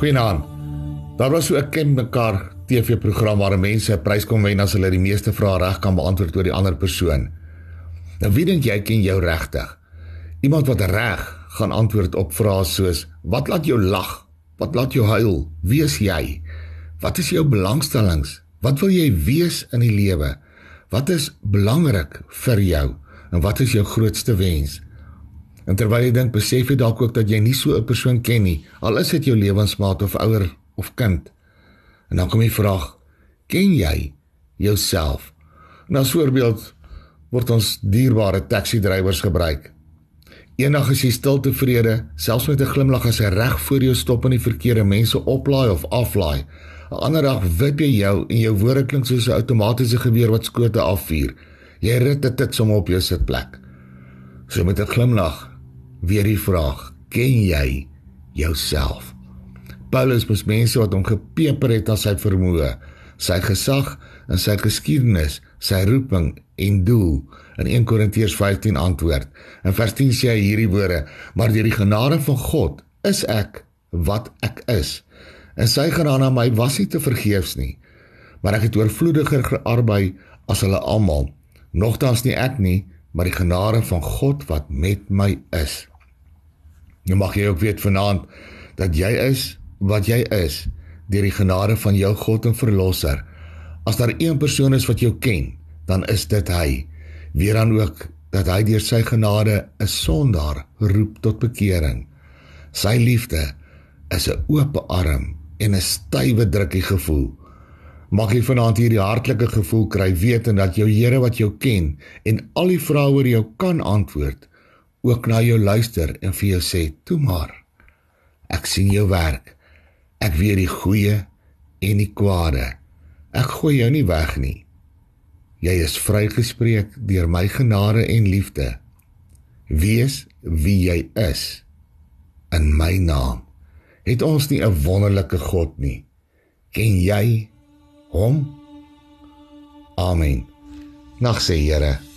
Goeienaand. Daar was so 'n ken mekaar TV-program waar mense 'n prys kon wen as hulle die meeste vrae reg kan beantwoord oor die ander persoon. Nou wie dink jy ken jou regtig? Iemand wat reg gaan antwoord op vrae soos: Wat laat jou lag? Wat laat jou huil? Wie is jy? Wat is jou belangstellings? Wat wil jy wees in die lewe? Wat is belangrik vir jou? En wat is jou grootste wens? En terwyl jy dink, besef jy dalk ook dat jy nie so 'n persoon ken nie, al is dit jou lewensmaat of ouer of kind. En dan kom die vraag: Ken jy jouself? Nou as voorbeeld word ons dierbare taxi-drywers gebruik. Eendag is jy stil tevrede, selfs met 'n glimlag as hy reg voor jou stop en die verkeerde mense oplaai of aflaai. 'n Ander dag wip jy jou en jou woorde klink soos 'n outomatiese geweer wat skote afvuur. Jy rit dit sommer op jou sitplek. So met 'n glimlag weer die vraag: Ken jy jouself? Paulus was mense wat hom gepeper het as sy vermoë, sy gesag en sy geskiedenis, sy roeping en doel. In 1 Korintiërs 15 antwoord. In vers 10 sê hy hierdie woorde: Maar deur die genade van God is ek wat ek is. En sy genade aan my was nie te vergeefs nie, maar ek het oorvloediger gearbei as hulle almal. Nogtans nie ek nie, maar die genade van God wat met my is. Nou mag jy ook weet vanaand dat jy is wat jy is deur die genade van jou God en Verlosser. As daar een persoon is wat jou ken, dan is dit hy. Weer dan ook dat hy deur sy genade 'n sondaar roep tot bekering. Sy liefde is 'n oop arm en 'n stywe drukkie gevoel. Mag jy vanaand hierdie hartlike gevoel kry wetend dat jou Here wat jou ken en al die vrae oor jou kan antwoord ook na jou luister en vir jou sê: "Toe maar. Ek sien jou werk. Ek weet die goeie en die kwade. Ek gooi jou nie weg nie. Jy is vrygespreek deur my genade en liefde. Wees wie jy is in my naam. Het ons nie 'n wonderlike God nie? Ken jy hom? Amen. Nag sê Here